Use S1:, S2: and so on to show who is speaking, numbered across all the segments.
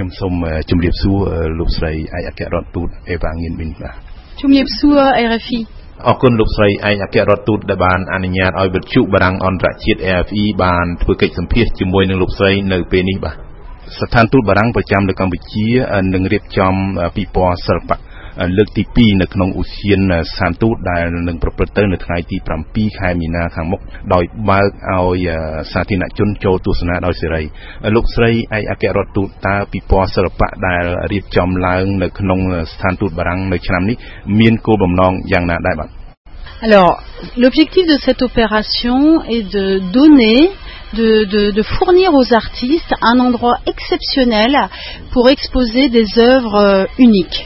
S1: ខ្ញុំសូមជម្រាបសួរលោកស្រីឯកអគ្គរដ្ឋទូតអេវ៉ាងៀនវិញបាទ
S2: ជម្រាបសួរ RFI
S1: អរគុណលោកស្រីឯកអគ្គរដ្ឋទូតដែលបាន អនុញ្ញាតឲ្យវិទ្យុបារាំងអន្តរជាតិ RFI បានធ្វើកិច្ចសម្ភាសជាមួយនឹងលោកស្រីនៅពេលនេះបាទស្ថានទូតបារាំងប្រចាំនៅកម្ពុជានឹងរៀបចំពិព័រណ៍សិល្បៈលើកទី2នៅក្នុងឧទ្យានសានទូតដែលនឹងប្រព្រឹត្តទៅនៅថ្ងៃទី7ខែមីនាខាងមុខដោយបើកឲ្យសាធារណជនចូលទស្សនាដោយសេរីលោកស្រីឯកអគ្គរដ្ឋទូតតើពិព័រណ៍សិល្បៈដែលរៀបចំឡើងនៅក្នុងស្ថានទូតបារាំងនៅឆ្នាំនេះមានគោលបំណងយ៉ាងណាដែរបាទ
S2: Alors, l'objectif de cette opération est de donner, de, de, de, fournir aux artistes un endroit exceptionnel pour exposer des œuvres uniques.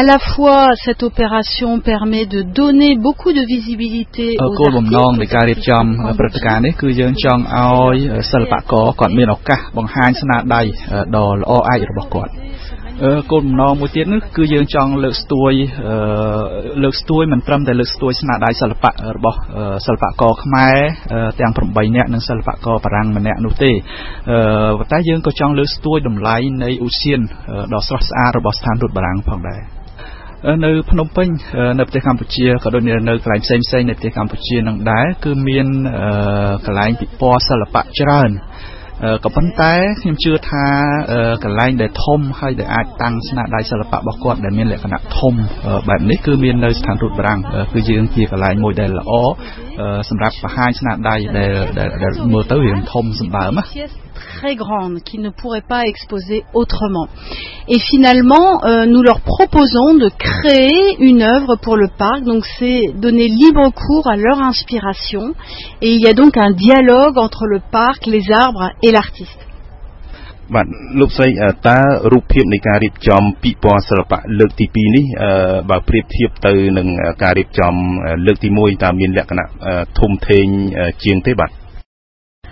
S2: à la fois cette opération permet de donner beaucoup de visibilité
S3: គោលបំណងនៃការរៀបចំព្រឹត្តិការណ៍នេះ គឺយើងចង់ឲ្យ សិល្បករគាត់មានឱកាស បង្ហាញស្នាដៃដ៏ល្អឯករបស់គាត់គោលបំណងមួយទៀតនោះគឺយើងចង់លើកស្ទួយលើកស្ទួយមិនត្រឹមតែលើកស្ទួយស្នាដៃសិល្បៈរបស់សិល្បករខ្មែរទាំង8នាក់និងសិល្បករបារាំងម្នាក់នោះទេប៉ុន្តែយើងក៏ចង់លើកស្ទួយតម្លៃនៃឧស្សាហដ៏ស្រស់ស្អាតរបស់ស្ថានទូតបារាំងផងដែរនៅភ្នំពេញនៅប្រទេសកម្ពុជាក៏ដូចនៅកន្លែងផ្សេងផ្សេងនៅប្រទេសកម្ពុជានឹងដែរគឺមានកន្លែងពិព័រណ៍សិល្បៈច្រើនក៏ប៉ុន្តែខ្ញុំជឿថាកន្លែងដែលធំហើយដែលអាចតាំងស្នាដៃសិល្បៈរបស់គាត់ដែលមានលក្ខណៈធំបែបនេះគឺមាននៅស្ថានទូតបារាំងគឺយើងជាកន្លែងមួយដែលល្អសម្រាប់បង្ហាញស្នាដៃដែលដែលមើលទៅរៀងធំសម្បើមណា
S2: très grande qui ne pourraient pas exposer autrement. Et finalement, euh, nous leur proposons de créer une œuvre pour le parc, donc c'est donner libre cours à leur inspiration, et il y a donc un dialogue entre le parc, les arbres et l'artiste.
S1: បាទលោកស្រីតើរូបភាពនៃការរៀបចំពិព័រណ៍សិល្បៈលើកទី2នេះបើប្រៀបធៀបទៅនឹងការរៀបចំលើកទី1តើមានលក្ខណៈធំធេងជាងទេបាទ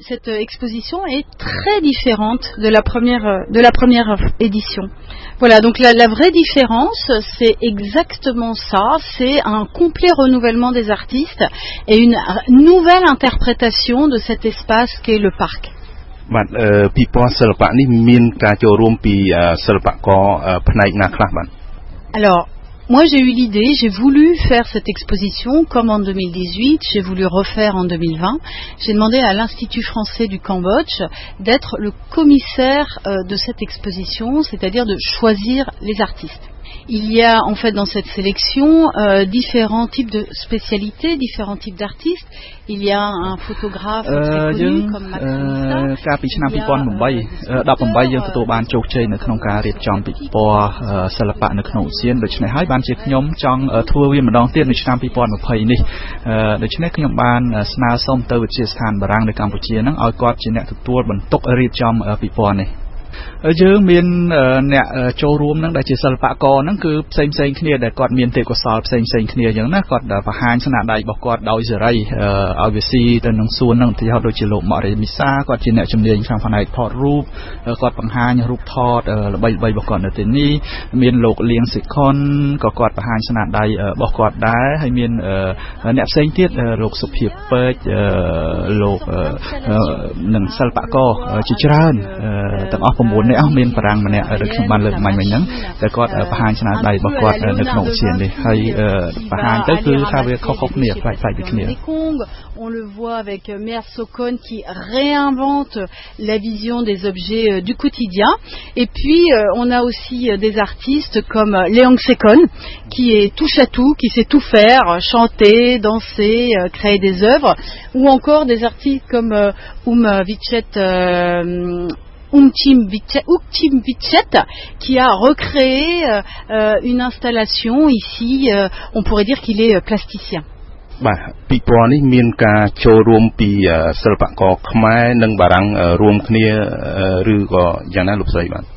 S2: Cette exposition est très différente de la première de la première édition. Voilà, donc la, vraie différence, c'est exactement ça, c'est un complet renouvellement des artistes et une nouvelle interprétation de cet espace qu'est le parc. Alors, moi, j'ai eu l'idée, j'ai voulu faire cette exposition comme en 2018, j'ai voulu refaire en 2020. J'ai demandé à l'Institut français du Cambodge d'être le commissaire euh, de cette exposition, c'est-à-dire de choisir les artistes. Il y a en fait dans cette sélection euh, différents types de spécialités, différents types d'artistes. Il y a un photographe très connu comme Max Moussa.
S3: កាលពីឆ្នាំ2018 18យើងទទួលបានជោគជ័យនៅក្នុងការរៀបចំពិព័រណ៍សិល្បៈនៅក្នុងអាស៊ានដូច្នេះហើយបានជាខ្ញុំចង់ធ្វើវាម្ដងទៀតនៅឆ្នាំ2020នេះដូច្នេះខ្ញុំបានស្នើសុំទៅវិទ្យាស្ថានបារាំងនៅកម្ពុជានឹងឲ្យគាត់ជាអ្នកទទួលបន្ទុករៀបចំពិព័រណ៍នេះ។យើងមានអ្នកចូលរួមនឹងដែលជាសិល្បករហ្នឹងគឺផ្សេងផ្សេងគ្នាដែលគាត់មានទេពកោសលផ្សេងផ្សេងគ្នាអញ្ចឹងណាគាត់បង្ហាញស្នាដៃរបស់គាត់ដោយសេរីឲ្យវាស៊ីទៅនឹងសួនហ្នឹងឧទាហរណ៍ដូចជាលោកម៉ារីមីសាគាត់ជាអ្នកជំនាញខាងផ្នែកថតរូបគាត់បង្ហាញរូបថតល្បីល្បីរបស់គាត់នៅទីនេះមានលោកលៀងសិខុនក៏គាត់បង្ហាញស្នាដៃរបស់គាត់ដែរហើយមានអ្នកផ្សេងទៀតលោកសុភាពពេជ្រលោកនឹងសិល្បករជាច្រើនទាំងអស់9
S2: On le voit avec euh, Mère Sokon qui réinvente euh, la vision des objets euh, du quotidien. Et puis, on a aussi des artistes comme Léon Sekon, qui est touche à tout, qui sait tout faire, chanter, danser, créer des œuvres. Ou encore des artistes comme Oum Vichet Umtim Bichet, qui a recréé euh, euh, une installation ici. Euh, on pourrait dire qu'il est euh, plasticien.
S1: បាទពិព័រណ៍នេះមានការចូលរួមពីសិល្បករខ្មែរនិងបារាំងរួមគ្នាឬក៏យ៉ាងណាលោកស្រីបាទ
S2: bah,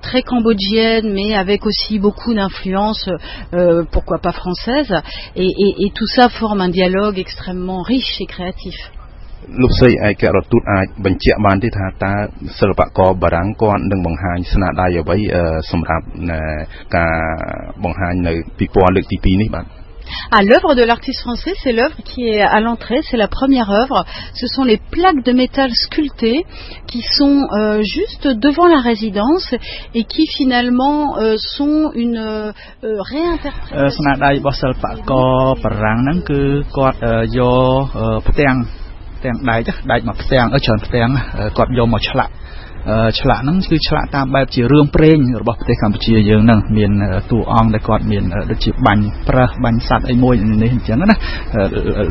S2: très cambodgienne, mais avec aussi beaucoup d'influence euh, pourquoi pas française Et, tout ça forme un dialogue extrêmement riche et créatif. À l'œuvre de l'artiste français, c'est l'œuvre qui est à l'entrée, c'est la première œuvre. Ce sont les plaques de métal sculptées qui sont euh, juste devant la résidence et qui finalement euh, sont une euh, euh réinterprétation.
S3: ឆ្លាក់ហ្នឹងគឺឆ្លាក់តាមបែបជារឿងព្រេងរបស់ប្រទេសកម្ពុជាយើងហ្នឹងមានតួអង្គដែលគាត់មានដូចជាបាញ់ប្រើសបាញ់សัตว์អីមួយនេះអញ្ចឹងណា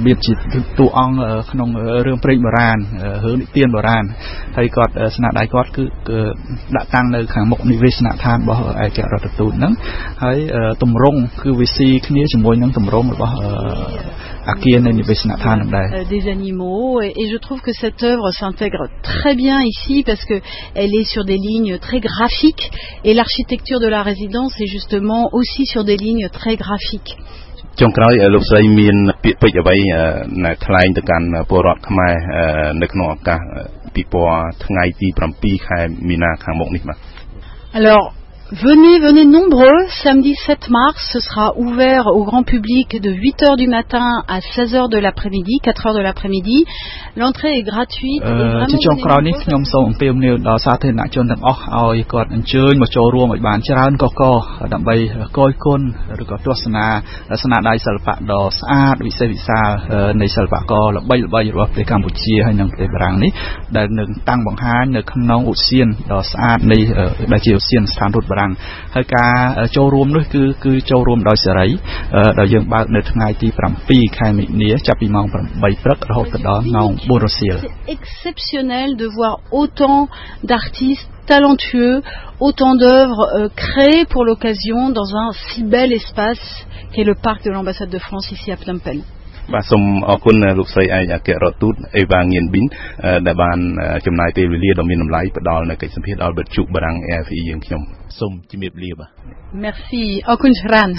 S3: មានជាតួអង្គក្នុងរឿងព្រេងបុរាណរឿងនិទានបុរាណហើយគាត់ស្នាដៃគាត់គឺដាក់តាំងនៅខាងមុខនិវេសនដ្ឋានរបស់ឯករដ្ឋទូតហ្នឹងហើយទម្រង់គឺវាស៊ីគ្នាជាមួយនឹងទម្រង់របស់ Euh,
S2: des animaux. Et, je trouve que cette œuvre s'intègre très bien ici parce qu'elle est sur des lignes très graphiques et l'architecture de la résidence est justement aussi sur des lignes très graphiques. Alors Venez, venez nombreux. Samedi 7 mars, ce sera ouvert au grand public de 8h du matin à 16h de l'après-midi, 4h de l'après-midi. L'entrée est gratuite.
S3: បារាំងហើយការចូលរួមនេះគឺគឺចូលរួមដោយសេរីដែលយើងបើកនៅថ្ងៃទី7ខែមិនិនាចាប់ពីម៉ោង8ព្រឹករហូតដល់ម៉ោង4រសៀល
S2: exceptionnel de voir autant d'artistes talentueux, autant d'œuvres euh, créées pour l'occasion dans un si bel espace qu'est le parc de l'ambassade de France ici à Phnom Penh.
S1: បាទសូមអរគុណលោកស្រីឯកអគ្គរដ្ឋទូតអេវ៉ាងៀនប៊ីនដែលបានចំណាយពេលវេលាដ៏មានតម្លៃផ្ដល់នូវកិច្ចសម្ភាសដល់វិទ្យុបារាំង AFE យើងខ្ញុំសូមជំរាបលាបាទ
S2: Merci អរគុណច្រើន